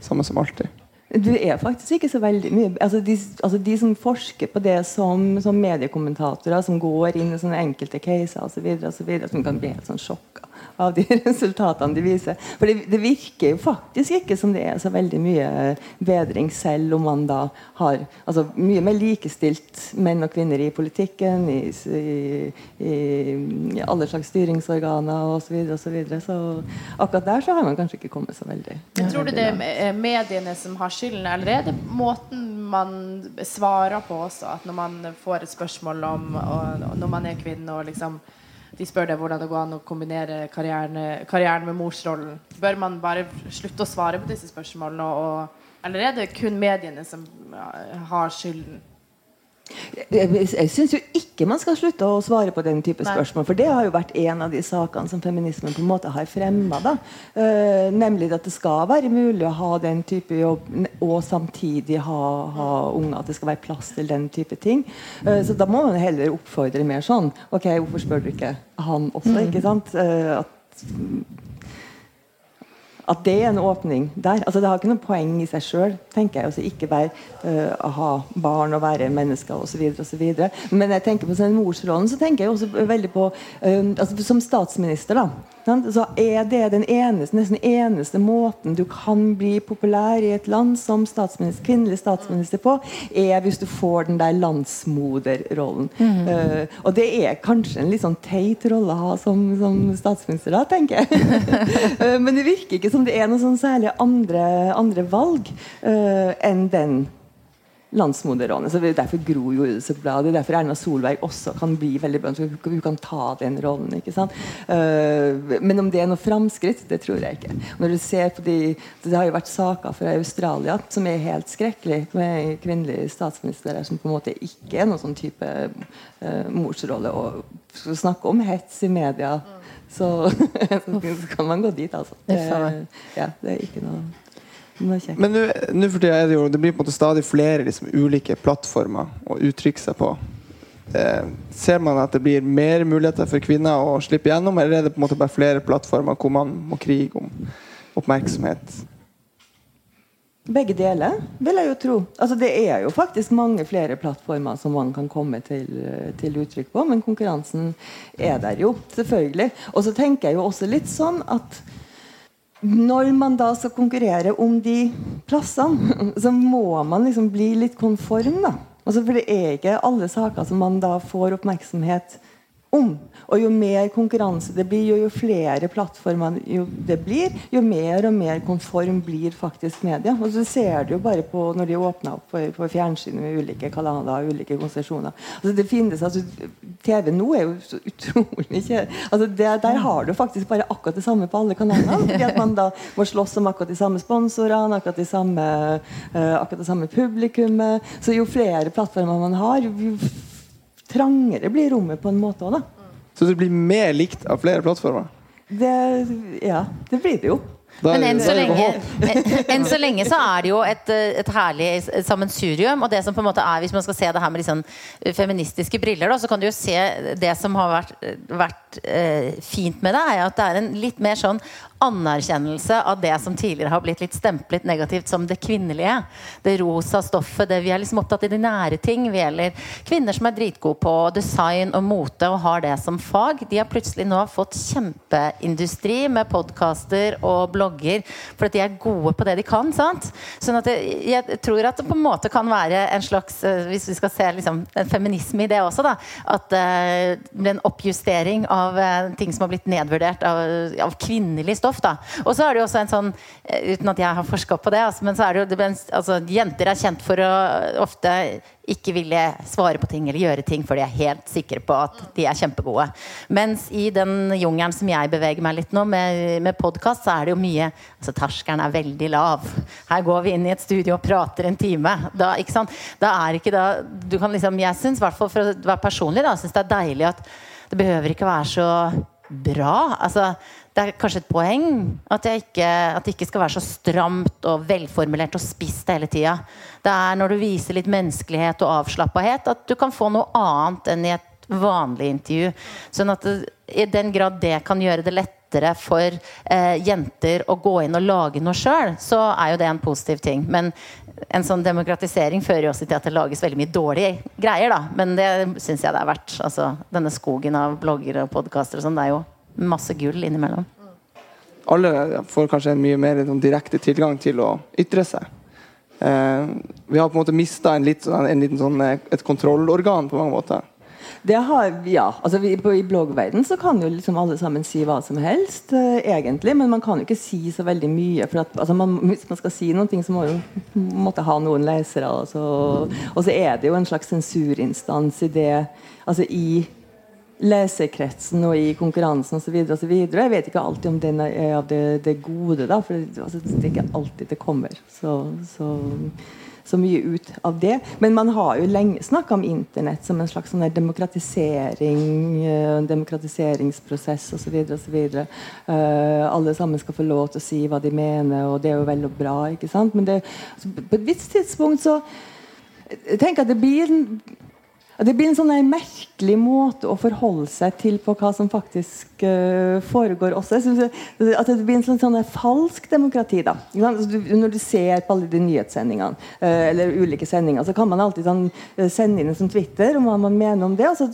samme som alltid?
Det er faktisk ikke så veldig mye altså de, altså de som forsker på det som, som mediekommentatorer, som går inn i sånne enkelte caser osv., som kan bli helt sånn sjokka av de resultatene de viser. For det, det virker jo faktisk ikke som det er så veldig mye bedring, selv om man da har altså mye mer likestilt menn og kvinner i politikken, i, i, i, alle slags styringsorganer osv. Så, så, videre. så akkurat der så har man kanskje ikke kommet så veldig.
Men tror du det er mediene som har skylden, eller er det måten man svarer på også? At når man får et spørsmål om og når man er kvinne og liksom de spør deg hvordan det går an å kombinere karrieren, karrieren med morsrollen. Bør man bare slutte å svare på disse spørsmålene? Og, eller er det kun mediene som har skylden?
Jeg, jeg syns jo ikke man skal slutte å svare på den type
Nei.
spørsmål. For det har jo vært en av de sakene som feminismen på en måte har fremma. Uh, nemlig at det skal være mulig å ha den type jobb og samtidig ha, ha unger. At det skal være plass til den type ting. Uh, så da må man heller oppfordre mer sånn Ok, hvorfor spør du ikke han også? ikke sant? Uh, at at det er en åpning der. Altså, det har ikke noe poeng i seg sjøl. Altså, ikke være å ha barn og være mennesker osv. Men jeg tenker på sånn morsrollen så tenker jeg også veldig på uh, altså, Som statsminister da? Så er det den eneste, nesten eneste måten du kan bli populær i et land som statsminister, kvinnelig statsminister på, er hvis du får den der landsmoderrollen. Uh, og det er kanskje en litt sånn teit rolle å ha som, som statsminister, da, tenker jeg. Uh, men det virker ikke som det er noen sånn særlig andre, andre valg uh, enn den landsmoderrollen. Så er derfor Gro jo det så bra. Det er derfor Erna Solberg også kan bli veldig så Hun kan ta den rollen. ikke sant? Uh, men om det er noe framskritt, det tror jeg ikke. Når du ser på de, Det har jo vært saker fra Australia som er helt skrekkelig, med kvinnelige statsministre som på en måte ikke er noen sånn type uh, morsrolle. Og snakke om hets i media, så, så kan man gå dit, altså. Det, ja, det er ikke noe.
Men nå for tida er det jo Det blir på en måte stadig flere liksom, ulike plattformer å uttrykke seg på. Eh, ser man at det blir mer muligheter for kvinner å slippe gjennom, eller er det på en måte bare flere plattformer hvor man må krige om oppmerksomhet?
Begge deler, vil jeg jo tro. Altså, det er jo faktisk mange flere plattformer som man kan komme til, til uttrykk på, men konkurransen er der jo, selvfølgelig. Og så tenker jeg jo også litt sånn at når man da skal konkurrere om de plassene, så må man liksom bli litt konform, da. Altså, for det er ikke alle saker som man da får oppmerksomhet om. Og jo mer konkurranse det blir, jo, jo flere plattformer det blir, jo mer og mer konform blir faktisk media. Og så ser du jo bare på når de åpner opp for, for fjernsynet med ulike kanaler og ulike konsesjoner. Altså det finnes, altså, TV nå er jo så utrolig kjedelig. altså det, Der har du faktisk bare akkurat det samme på alle kanalene. fordi at man da må slåss om akkurat de samme sponsorene, akkurat, de samme, uh, akkurat det samme publikummet. Så jo flere plattformer man har, jo trangere blir rommet på en måte òg, da.
Så det blir mer likt av flere plattformer?
Det, ja, det blir det jo.
Men enn så, lenge, enn så, lenge, så er det jo et, et, herlig sammensurium. Og det som på en måte er, hvis man skal se det her med liksom feministiske briller, da, så kan du jo se det som har vært, vært eh, fint med det, er at det er en litt mer sånn anerkjennelse av det som tidligere har blitt litt stemplet negativt som det kvinnelige. Det rosa stoffet. det Vi er liksom opptatt i de nære ting. Vi gjelder kvinner som er dritgode på design og mote og har det som fag. De har plutselig nå fått kjempeindustri med podkaster og blogger fordi de er gode på det de kan. sant? Sånn at jeg, jeg tror at det på en måte kan være en slags eh, Hvis vi skal se liksom, en feminisme i det også, da. At uh, det blir en oppjustering av uh, ting som har blitt nedvurdert av, av kvinnelig stoff stoff. da. Og så er det jo også en sånn, eh, uten at jeg har forska på det, altså, men så er det jo altså, Jenter er kjent for å ofte ikke ville svare på ting eller gjøre ting for de er helt sikre på at de er kjempegode. Mens i den jungelen som jeg beveger meg litt nå, med, med podkast, så er det jo mye altså Terskelen er veldig lav. Her går vi inn i et studio og prater en time. Da, ikke sant? da er ikke da du kan liksom, Jeg syns, for å være personlig, da, synes det er deilig at det behøver ikke være så bra. Altså, det er kanskje et poeng at, ikke, at, det ikke skal være så stramt og velformulert og spist hele tida. Det er når du viser litt menneskelighet og avslappahet, at du kan få noe annet enn i et vanlig intervju. Sånn at det, i den grad det kan gjøre det lettere for eh, jenter å gå inn og lage noe sjøl, så er jo det en positiv ting. Men en sånn demokratisering fører jo også til at det lages veldig mye dårlige greier, da. Men det syns jeg det er verdt. Altså, denne skogen av blogger og podkaster og sånn, det er jo masse gull innimellom.
Alle får kanskje en mye mer sånn direkte tilgang til å ytre seg. Eh, vi har på en måte mista en, litt, sånn, en liten sånn, eh, et kontrollorgan på mange måter.
Det har, ja, altså vi, på, I bloggverden så kan jo liksom alle sammen si hva som helst, eh, egentlig. Men man kan jo ikke si så veldig mye. For at, altså man, hvis man skal si noe, så må man måtte ha noen lesere. Altså, og så er det jo en slags sensurinstans i det altså i leserkretsen og i konkurransen osv. Jeg vet ikke alltid om den er av det, det gode, da, for det, altså, det, er ikke alltid det kommer så, så, så, mye ut av det. Men man har jo lenge snakka om Internett som en slags sånn demokratisering, uh, demokratiseringsprosess osv. Uh, alle sammen skal få lov til å si hva de mener, og det er jo veldig bra. ikke sant? Men det, altså, på et visst tidspunkt så jeg tenker at det blir det blir en sånn merkelig måte å forholde seg til på hva som faktisk uh, foregår også. At Det blir en sånn, sånn falsk demokrati. da. Når du ser på alle de nyhetssendingene uh, eller ulike sendinger, så kan man alltid sånn, uh, sende inn en sånn Twitter om hva man mener om det. Og så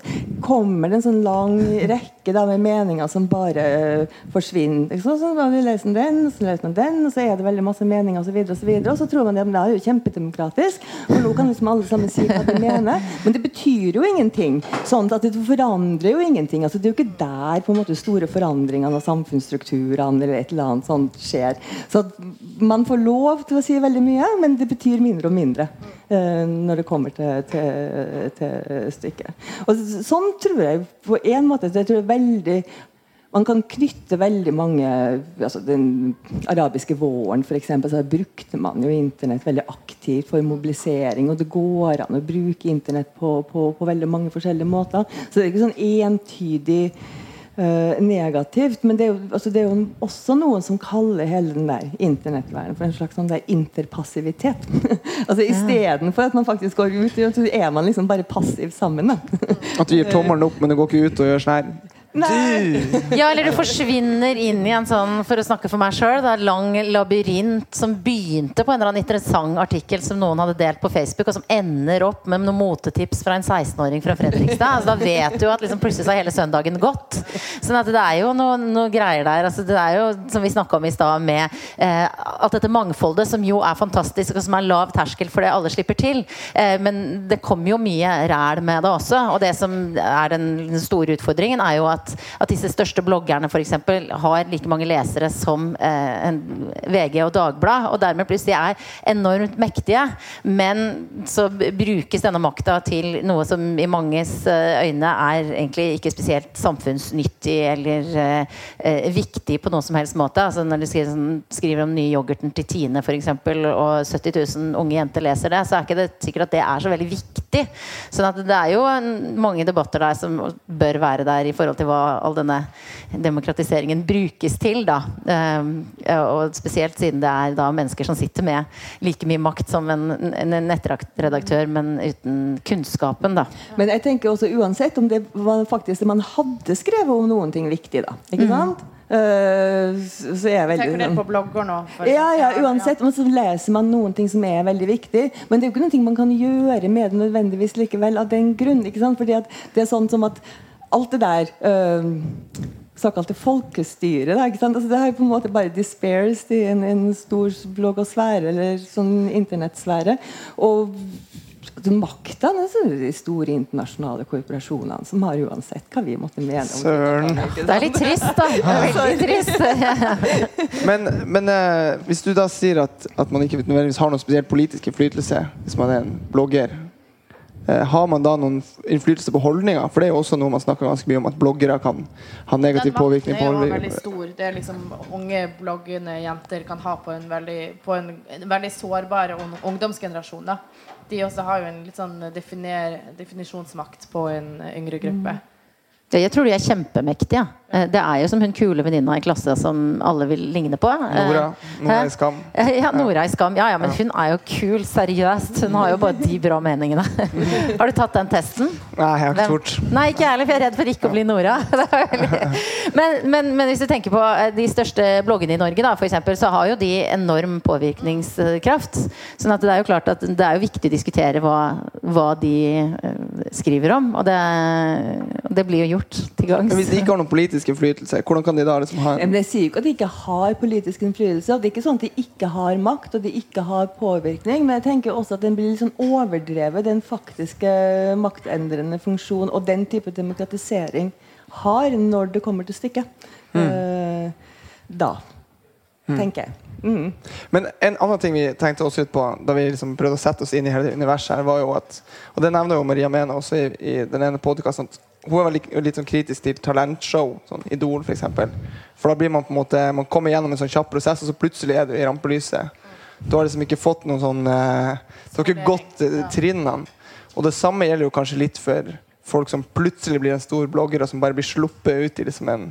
kommer det en sånn lang rekke da, med meninger som bare forsvinner. Så, så, så leser man den, så leser man den, og så er det veldig masse meninger osv. Og, så videre, og, så tror man at det er jo kjempedemokratisk. Og nå kan liksom alle sammen si hva de mener. Men det betyr betyr jo ingenting. Sånn at Det forandrer jo ingenting. Altså, det er jo ikke der på en måte store forandringene av samfunnsstrukturene eller et eller annet sånt skjer. Så Man får lov til å si veldig mye, men det betyr mindre og mindre uh, når det kommer til, til, til stykket. Og Sånn tror jeg på en måte jeg tror veldig man kan knytte veldig mange altså Den arabiske våren for eksempel, så brukte man jo Internett veldig aktivt for mobilisering. Og det går an å bruke Internett på, på, på veldig mange forskjellige måter. Så det er ikke sånn entydig uh, negativt. Men det er, jo, altså det er, jo, også noen som kaller hele den der internettverdenen for en slags sånn der interpassivitet. altså Istedenfor at man faktisk går ut, så er man liksom bare passiv sammen.
at du gir tommelen opp, men du går ikke ut og gjør sånn her
ja, eller du forsvinner inn i en sånn, for å snakke for meg sjøl, lang labyrint som begynte på en eller annen interessant artikkel som noen hadde delt på Facebook, og som ender opp med noen motetips fra en 16-åring fra Fredrikstad. Altså, da vet du at liksom plutselig så har hele søndagen gått. Sånn at det er jo noe, noe greier der. Altså, det er jo, som vi snakka om i stad, med eh, alt dette mangfoldet, som jo er fantastisk, og som er lav terskel for det alle slipper til. Eh, men det kommer jo mye ræl med det også. Og det som er den, store utfordringen, er jo at, at disse største bloggerne for eksempel, har like mange lesere som eh, VG og Dagblad, og dermed plutselig er enormt mektige. Men så brukes denne makta til noe som i manges eh, øyne er egentlig ikke spesielt samfunnsnyttig eller eh, eh, viktig på noen som helst måte. Altså når de skriver, sånn, skriver om nye yoghurten til Tine f.eks., og 70 000 unge jenter leser det, så er ikke det sikkert at det er så veldig viktig. Sånn at det er jo mange debatter der som bør være der i forhold til hva all denne demokratiseringen brukes til. Da. Um, og spesielt siden det er da mennesker som sitter med like mye makt som en, en nettredaktør, men uten kunnskapen. Da.
Men jeg tenker også uansett om det var faktisk det man hadde skrevet om noen ting viktig, da. Ikke mm. Uh, så er jeg veldig
Tenker dere sånn- på blogger nå?
Ja, ja, uansett. Men så leser man noen ting som er veldig viktig. Men det er jo ikke noe man kan gjøre med det nødvendigvis likevel av den grunn. ikke sant? Fordi at det er sånn som at alt det der uh, såkalte folkestyret. Altså, det er på en måte bare despairs i en, en stor bloggosfære eller sånn internettsfære. Og makta er de store internasjonale korporasjonene, som har uansett hva vi måtte mene om
Søren.
Det er litt trist, da. Veldig trist.
men, men eh, hvis du da sier at, at man ikke nødvendigvis har noen spesielt politisk innflytelse hvis man er en blogger, har man da noen innflytelse på holdninger? For det er jo også noe man snakker ganske mye om, at bloggere kan ha negativ påvirkning på
holdninger. Den er jo veldig stor. Det er liksom Unge bloggende jenter kan ha på en veldig, på en, en veldig sårbar ungdomsgenerasjon. da de også har jo en litt sånn definer, definisjonsmakt på en yngre gruppe. Mm.
Jeg tror de er kjempemektige. Eh, det er jo som hun kule venninna i klasse som alle vil ligne på.
Nora. Eh, Nora i Skam.
Ja, Nora i Skam. Ja, ja, men hun er jo kul. Seriøst. Hun har jo bare de bra meningene. Har du tatt den testen?
Nei, jeg har ikke tort.
Nei, ikke jeg heller, for jeg er redd for ikke å bli Nora. Men, men, men, hvis du tenker på eh, de største bloggene i Norge, da, for eksempel, så har jo de enorm påvirkningskraft. Sånn at det er jo klart at det er jo viktig å diskutere hva, hva de skriver om. Og det, det blir jo gjort til gangs.
Men hvis de ikke har noen politisk innflytelse, hvordan kan de da liksom ha
en Men Jeg sier ikke at de ikke har politisk innflytelse. Det er ikke sånn at de ikke har makt og de ikke har påvirkning. Men jeg tenker også at den blir litt sånn overdrevet, den faktiske maktendrende funksjonen og den type demokratisering har når det kommer til stykket. Mm. Uh, da, mm. tenker jeg. Mm.
Men en annen ting vi tenkte oss ut på da vi liksom prøvde å sette oss inn i hele universet, her var jo at Og det nevner jo Maria Mena også i, i den ene podkasten hun er litt, litt sånn kritisk til talentshow, sånn Idol f.eks. For, eksempel. for da blir man på en måte Man kommer gjennom en sånn kjapp prosess, og så plutselig er du i rampelyset. Du har liksom ikke fått noen sånn eh, Du har ikke gått eh, trinnene. Og det samme gjelder jo kanskje litt for folk som plutselig blir en stor blogger, og som bare blir sluppet ut i liksom en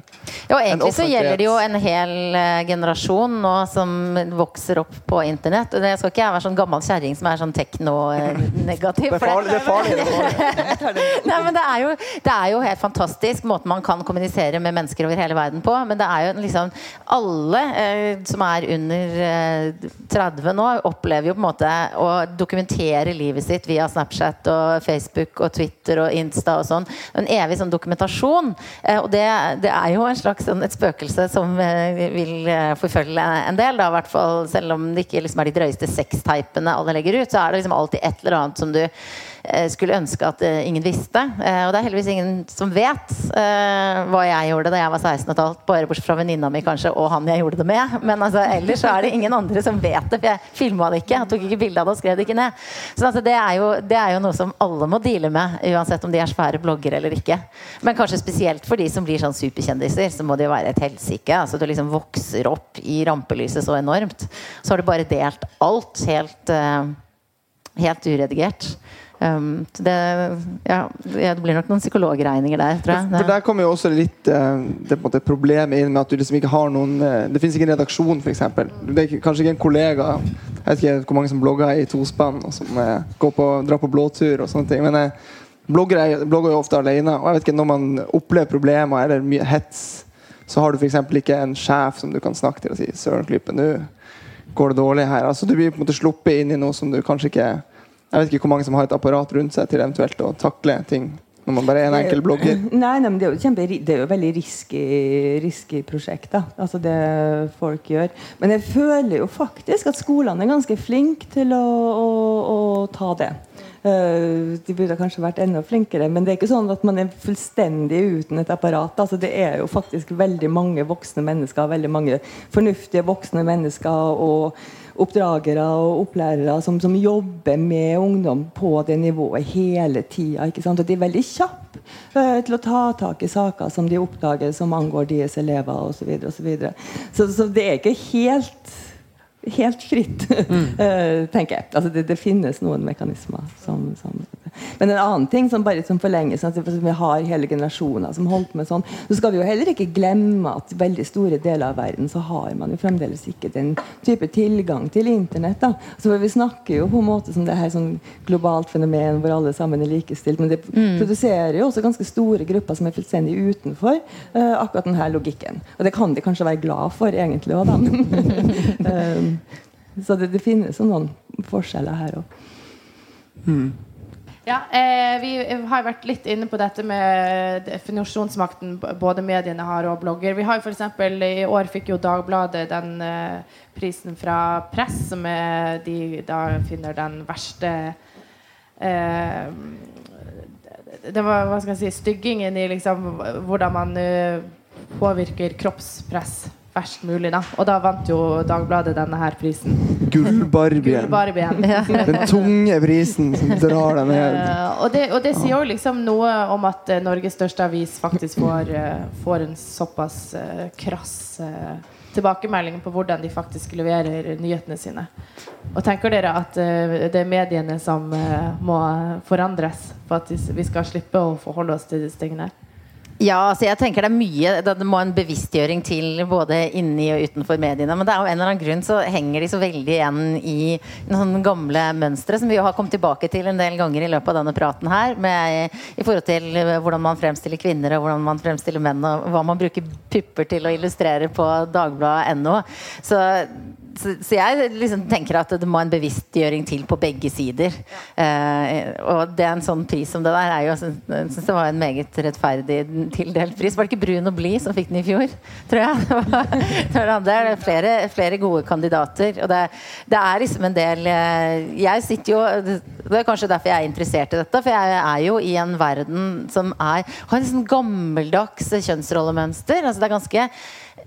Ja, egentlig så gjelder det jo en hel uh, generasjon nå som vokser opp på internett. Og det skal ikke jeg være sånn gammel kjerring som er sånn tekno-negativ.
det er farlig. Det er farlig, det
er farlig. Nei, men det er, jo, det er, jo, helt fantastisk måten man kan kommunisere med mennesker over hele verden på. Men det er jo liksom Alle eh, som er under eh, 30 nå, opplever jo på en måte å dokumentere livet sitt via Snapchat og Facebook og Twitter og Insta Grimstad og sånn. En evig sånn dokumentasjon. Eh, og det, det er jo en slags sånn, et spøkelse som eh, vil eh, forfølge en del, da, hvert fall, selv om det ikke liksom er de drøyeste sextypene alle legger ut, så er det liksom alltid et eller annet som du skulle ønske at eh, ingen visste. Eh, og det er heldigvis ingen som vet hva jeg gjorde da jeg var 16 15, bare bortsett fra venninna mi kanskje, og han jeg gjorde det med. Men altså, ellers er det ingen andre som vet det, for jeg filma det ikke. Jeg tok ikke bilde av det og skrev det ikke ned. Så altså, det, er jo, det er jo noe som alle må deale med, uansett om de er svære bloggere eller ikke. Men kanskje spesielt for de som blir sånn superkjendiser, så må det jo være et helsike. Altså, du liksom vokser opp i rampelyset så enormt. Så har du bare delt alt helt, helt uredigert. Um, det, ja, det, blir nok noen psykologregninger der, tror jeg.
For Der kommer jo også litt uh, det på en måte problemet inn med at du liksom ikke har noen uh, Det finnes ikke en redaksjon, f.eks. Det er kanskje ikke en kollega Jeg vet ikke hvor mange som blogger i tospann og som uh, går på, drar på blåtur og sånne ting. Men blogger, er, blogger jo ofte alene. Og jeg vet ikke, når man opplever problemer eller mye hets, så har du f.eks. ikke en sjef som du kan snakke til og si 'Søren Klype, nå går det dårlig her'. Altså Du blir på en måte sluppet inn i noe som du kanskje ikke jeg vet ikke hvor mange som har et apparat rundt seg til eventuelt å takle ting Når man bare er en enkel blogger?
Nei, nei, men det er jo, kjempe, det er jo veldig risky, risky prosjekt, da. Altså det folk gjør. Men jeg føler jo faktisk at skolene er ganske flinke til å, å, å ta det. Uh, de burde kanskje vært enda flinkere, men det er ikke sånn at man er fullstendig uten et apparat. Altså, det er jo faktisk veldig mange voksne mennesker, veldig mange fornuftige voksne mennesker og oppdragere og opplærere som, som jobber med ungdom på det nivået hele tida. Og de er veldig kjappe uh, til å ta tak i saker som de oppdager som angår deres elever osv. Så, og så, videre. så Så det er ikke helt helt fritt, mm. uh, tenker jeg. Altså det, det, finnes noen mekanismer som, som, Men en annen ting som bare som forlenges, altså, vi har hele generasjoner som holdt med sånn, så skal vi jo heller ikke glemme at veldig store deler av verden så har man jo fremdeles ikke den type tilgang til Internett. da. Så Vi snakker jo på en måte som det her sånn globalt fenomen hvor alle sammen er likestilt, men det mm. produserer jo også ganske store grupper som er fullstendig utenfor uh, akkurat denne logikken. Og det kan de kanskje være glad for, egentlig òg, da. um, Så det, det finnes noen forskjeller her òg.
Mm. Ja, eh, Vi har vært litt inne på dette med definisjonsmakten både mediene har og blogger. Vi har for eksempel, I år fikk jo Dagbladet den eh, prisen fra Press, som er, de da finner den verste eh, det var hva skal jeg si, styggingen i liksom, hvordan man uh, påvirker kroppspress verst mulig. da Og da vant jo Dagbladet denne her prisen.
Gullbarbien.
Gull
Den tunge prisen som drar deg ned.
Uh, og, det, og, det, sier jo liksom noe om at uh, Norges største avis faktisk får, uh, får en såpass krass tilbakemelding på hvordan de faktisk leverer nyhetene sine. Og tenker dere at det er mediene som må forandres for at vi skal slippe å forholde oss til disse tingene?
Ja, altså jeg tenker det er mye Det må en bevisstgjøring til både inni og utenfor mediene. Men det er jo en eller annen grunn så henger de så veldig igjen i noen gamle mønstre som vi jo har kommet tilbake til en del ganger i løpet av denne praten her. Med, I forhold til hvordan man fremstiller kvinner og hvordan man fremstiller menn, og hva man bruker pupper til å illustrere på dagbladet.no. Så så, så, jeg liksom tenker at det må en bevisstgjøring til på begge sider. Ja. Eh, og det er en sånn pris som det der er jo Jeg syns det var en meget rettferdig tildelt pris. Var det ikke Brun og blid som fikk den i fjor? Tror jeg. det er flere, flere gode kandidater. Og det, det, er liksom en del eh, Jeg sitter jo Det er kanskje derfor jeg er interessert i dette. For jeg er jo i en verden som er, har en sånn gammeldags kjønnsrollemønster. Altså det er ganske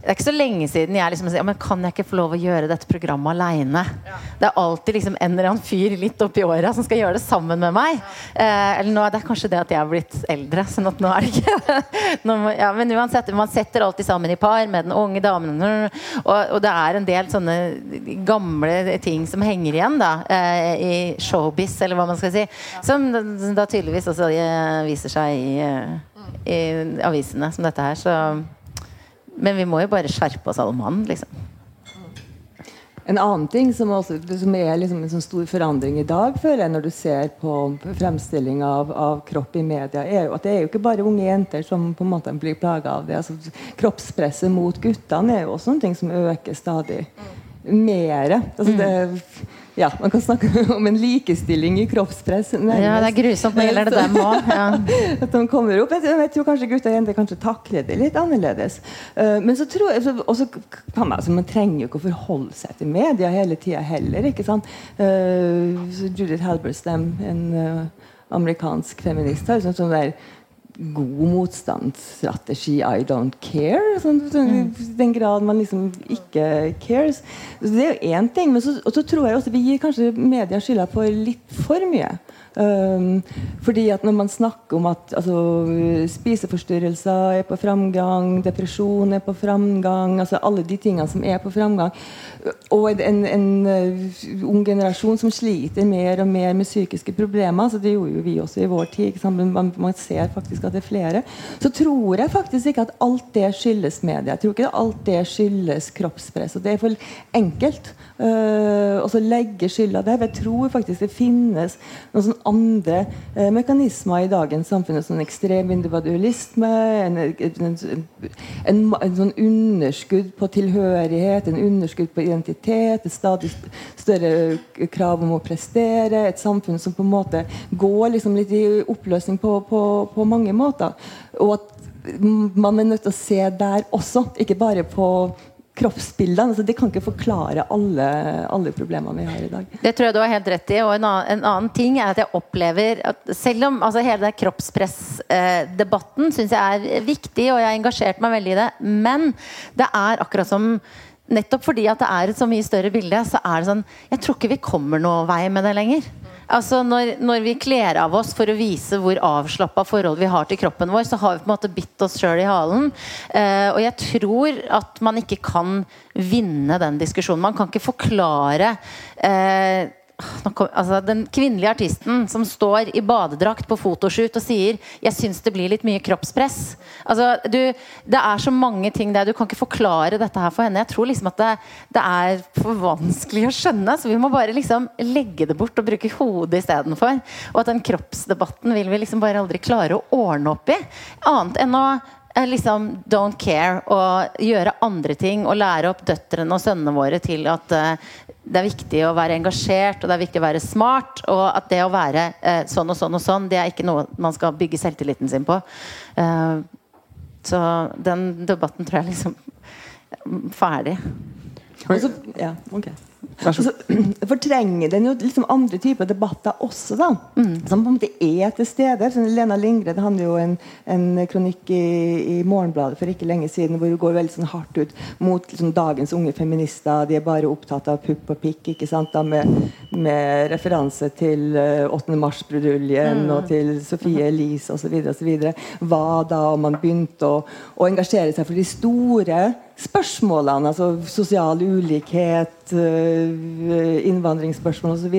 det er ikke så lenge siden jeg liksom sier men kan jeg ikke få lov å gjøre dette programmet aleine. Ja. Det er alltid liksom en eller annen fyr litt oppi åra som skal gjøre det sammen med meg. Ja. Eh, eller nå, Det er kanskje det at jeg har blitt eldre. sånn at nå er det ikke nå, ja, Men uansett, man setter alltid sammen i par med den unge damen. Og, og det er en del sånne gamle ting som henger igjen da eh, i showbiz, eller hva man skal si. Som da tydeligvis også eh, viser seg i, eh, i avisene som dette her. så men vi må jo bare skjerpe oss alle mann, liksom.
En annen ting som, også, som er liksom en sånn stor forandring i dag, føler jeg, når du ser på fremstilling av, av, kropp i media, er jo at det er jo ikke bare unge jenter som på en måte blir plaga av det. Altså, kroppspresset mot guttene er jo også noe som øker stadig mer. Altså, det ja, man kan snakke om en likestilling i kroppspress.
Nærmest. Ja, det er grusomt når det gjelder det dem òg. Ja.
At de kommer opp. Jeg tror kanskje gutter og jenter kanskje takler det litt annerledes. Uh, men så tror jeg også kan man, altså, man trenger jo ikke å forholde seg til media hele tida heller. ikke sant? Uh, Judith Halberstam, en uh, amerikansk feminist, har sånn, sånn der god motstandsstrategi 'I don't care'. Sånn, sånn, mm. den grad man liksom ikke cares. Så det er jo én ting. Men så, så, tror jeg også vi gir kanskje media skylda for litt for mye. Um, fordi at når man snakker om at altså, spiseforstyrrelser er på framgang, depresjon er på framgang, altså alle de tingene som er på framgang, og en, en uh, ung generasjon som sliter mer og mer med psykiske problemer, så det gjorde jo vi også i vår tid, man, man, ser faktisk at det er flere, så tror jeg faktisk ikke at alt det skyldes media. Jeg tror ikke alt det skyldes kroppspress. og Det er for enkelt uh, å legge skylda der. Jeg tror faktisk det finnes noen sånn andre eh, mekanismer i dagens samfunn. Sånn ekstrem individualisme, en, en, en, en, sånn underskudd på tilhørighet, en underskudd på identitet, et stadig større krav om å prestere. Et samfunn som på en måte går liksom litt i oppløsning på, på, på mange måter. Og at man er nødt til å se der også, ikke bare på kroppsbildene. Altså, det kan ikke forklare alle, alle, problemene vi har i dag.
Det tror jeg du har helt rett i. Og en annen, en annen ting er at jeg opplever at selv om altså, hele kroppspressdebatten syns jeg er viktig, og jeg har engasjert meg veldig i det, men det er akkurat som Nettopp fordi at det er et så mye større bilde, så er det sånn Jeg tror ikke vi kommer noe vei med det lenger. Altså når, når, vi kler av oss for å vise hvor avslappa forhold vi har til kroppen vår, så har vi på en måte bitt oss sjøl i halen. Eh, og jeg tror at man ikke kan vinne den diskusjonen. Man kan ikke forklare uh, kom, altså, Den kvinnelige artisten som står i badedrakt på fotoshoot og sier 'Jeg syns det blir litt mye kroppspress'. Altså, du, det er så mange ting der. Du kan ikke forklare dette her for henne. Jeg tror liksom at det, det er for vanskelig å skjønne, så vi må bare liksom legge det bort og bruke hodet istedenfor. Og at den kroppsdebatten vil vi liksom bare aldri klare å ordne opp i. Annet enn å liksom don't care og gjøre andre ting og lære opp døtrene og sønnene våre til at uh, det er viktig å være engasjert og det er viktig å være smart. Og at det å være eh, sånn og sånn og sånn, det er ikke noe man skal bygge selvtilliten sin på. Eh, så den debatten tror jeg liksom ferdig.
Altså, ja, okay. Altså, fortrenger den jo liksom andre typer debatter også, da. Mm. Som på en måte er til stede. Så Lena Lindgren hadde jo en, en kronikk i, i, Morgenbladet for ikke lenge siden hvor hun går veldig sånn hardt ut mot liksom, dagens unge feminister. De er bare opptatt av pupp og pikk, ikke sant? Da, med, med referanse til uh, 8. mars-bruduljen mm. og til Sofie Elise osv. Hva da om man begynte å, å engasjere seg for de store spørsmålene, altså sosial ulikhet, øh, innvandringsspørsmål osv.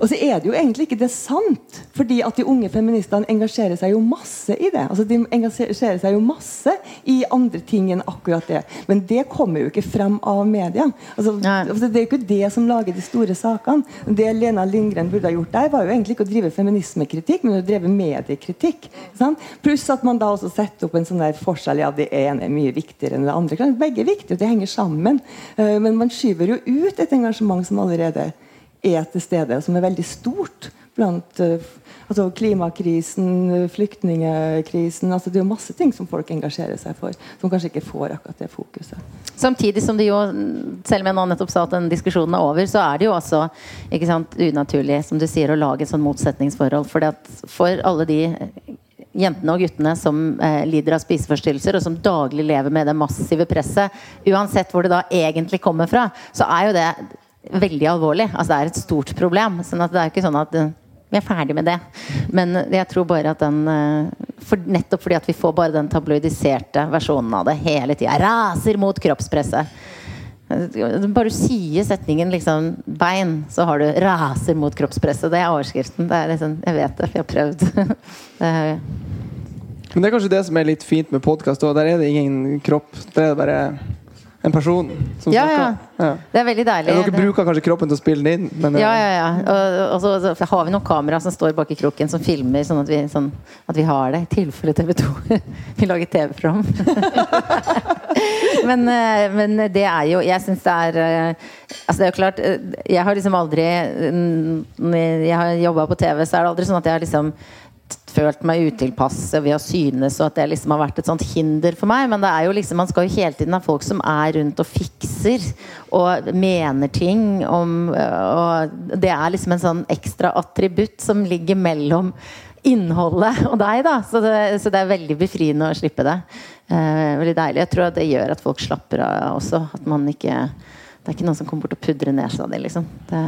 Og så er det jo egentlig ikke det sant. fordi at de unge feministene engasjerer seg jo masse i det. Altså De engasjerer seg jo masse i andre ting enn akkurat det. Men det kommer jo ikke frem av media. Altså, altså Det er jo ikke det som lager de store sakene. Det Lena Lindgren burde ha gjort der, var jo egentlig ikke å drive feminismekritikk, men å drive mediekritikk. Sant? Pluss at man da også setter opp en sånn der forskjell. Ja, det ene er mye viktigere enn det andre. Begge er viktige, det henger sammen. Eh, men man skyver jo ut et engasjement som allerede er er til stede, som er veldig stort blant uh, altså klimakrisen, flyktningekrisen altså Det er masse ting som folk engasjerer seg for, som kanskje ikke får akkurat det fokuset.
Samtidig som det jo, selv om jeg nå nettopp sa at den diskusjonen er over, så er det jo også ikke sant, unaturlig som du sier, å lage et sånn motsetningsforhold. For, for alle de jentene og guttene som eh, lider av spiseforstyrrelser, og som daglig lever med det massive presset, uansett hvor det da egentlig kommer fra, så er jo det veldig alvorlig. Altså, det er et stort problem. sånn at det er ikke sånn at eh, vi er ferdig med det. Men jeg tror bare at den eh, for, Nettopp fordi at vi får bare den tabloidiserte versjonen av det hele tida. Raser mot kroppspresset. Bare du sier setningen liksom 'bein', så har du 'raser mot kroppspresset'. Det er overskriften. Det er liksom, jeg vet det, for jeg har prøvd. det
Men det er kanskje det som er litt fint med podkast. Der er det ingen kropp. Der er det bare en person som
ja, snakker. Ja. Det er veldig deilig.
Ja, dere bruker kanskje kroppen til å spille den inn?
Men, ja, ja, ja. Og, og, så, så har vi noen kamera som står bak i kroken, som filmer, sånn at vi, sånn, at vi har det. I tilfelle TV 2 vil lage TV-program. men, eh, men, det er jo Jeg syns det er eh, Altså, det er jo klart eh, Jeg har liksom aldri Når jeg har jobba på TV, så er det aldri sånn at jeg har liksom følt meg utilpass ved å synes, og at det liksom har vært et sånt hinder for meg. Men det er jo liksom, man skal jo hele tiden ha folk som er rundt og fikser og mener ting om Og det er liksom en sånn ekstra attributt som ligger mellom innholdet og deg, da. Så det, så det er veldig befriende å slippe det. Eh, veldig deilig. Jeg tror at det gjør at folk slapper av også. At man ikke Det er ikke noen som kommer bort og pudrer nesa di, liksom. Det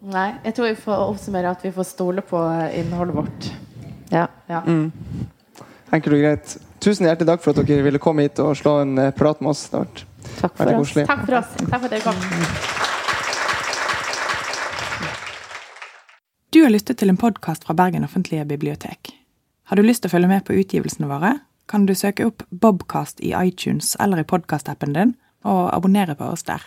Nei, jeg tror vi får oppsummere at vi får stole på innholdet vårt.
Ja.
ja. Mm. Enkelt og greit. Tusen hjertelig takk for at dere ville komme hit og slå en eh, prat med oss. Det har
takk for
oss. Takk for oss. Takk for at dere kom.
Du har lyttet til en podkast fra Bergen offentlige bibliotek. Har du lyst til å følge med på utgivelsene våre, kan du søke opp Bobcast i iTunes eller i podkastappen din, og abonnere på oss der.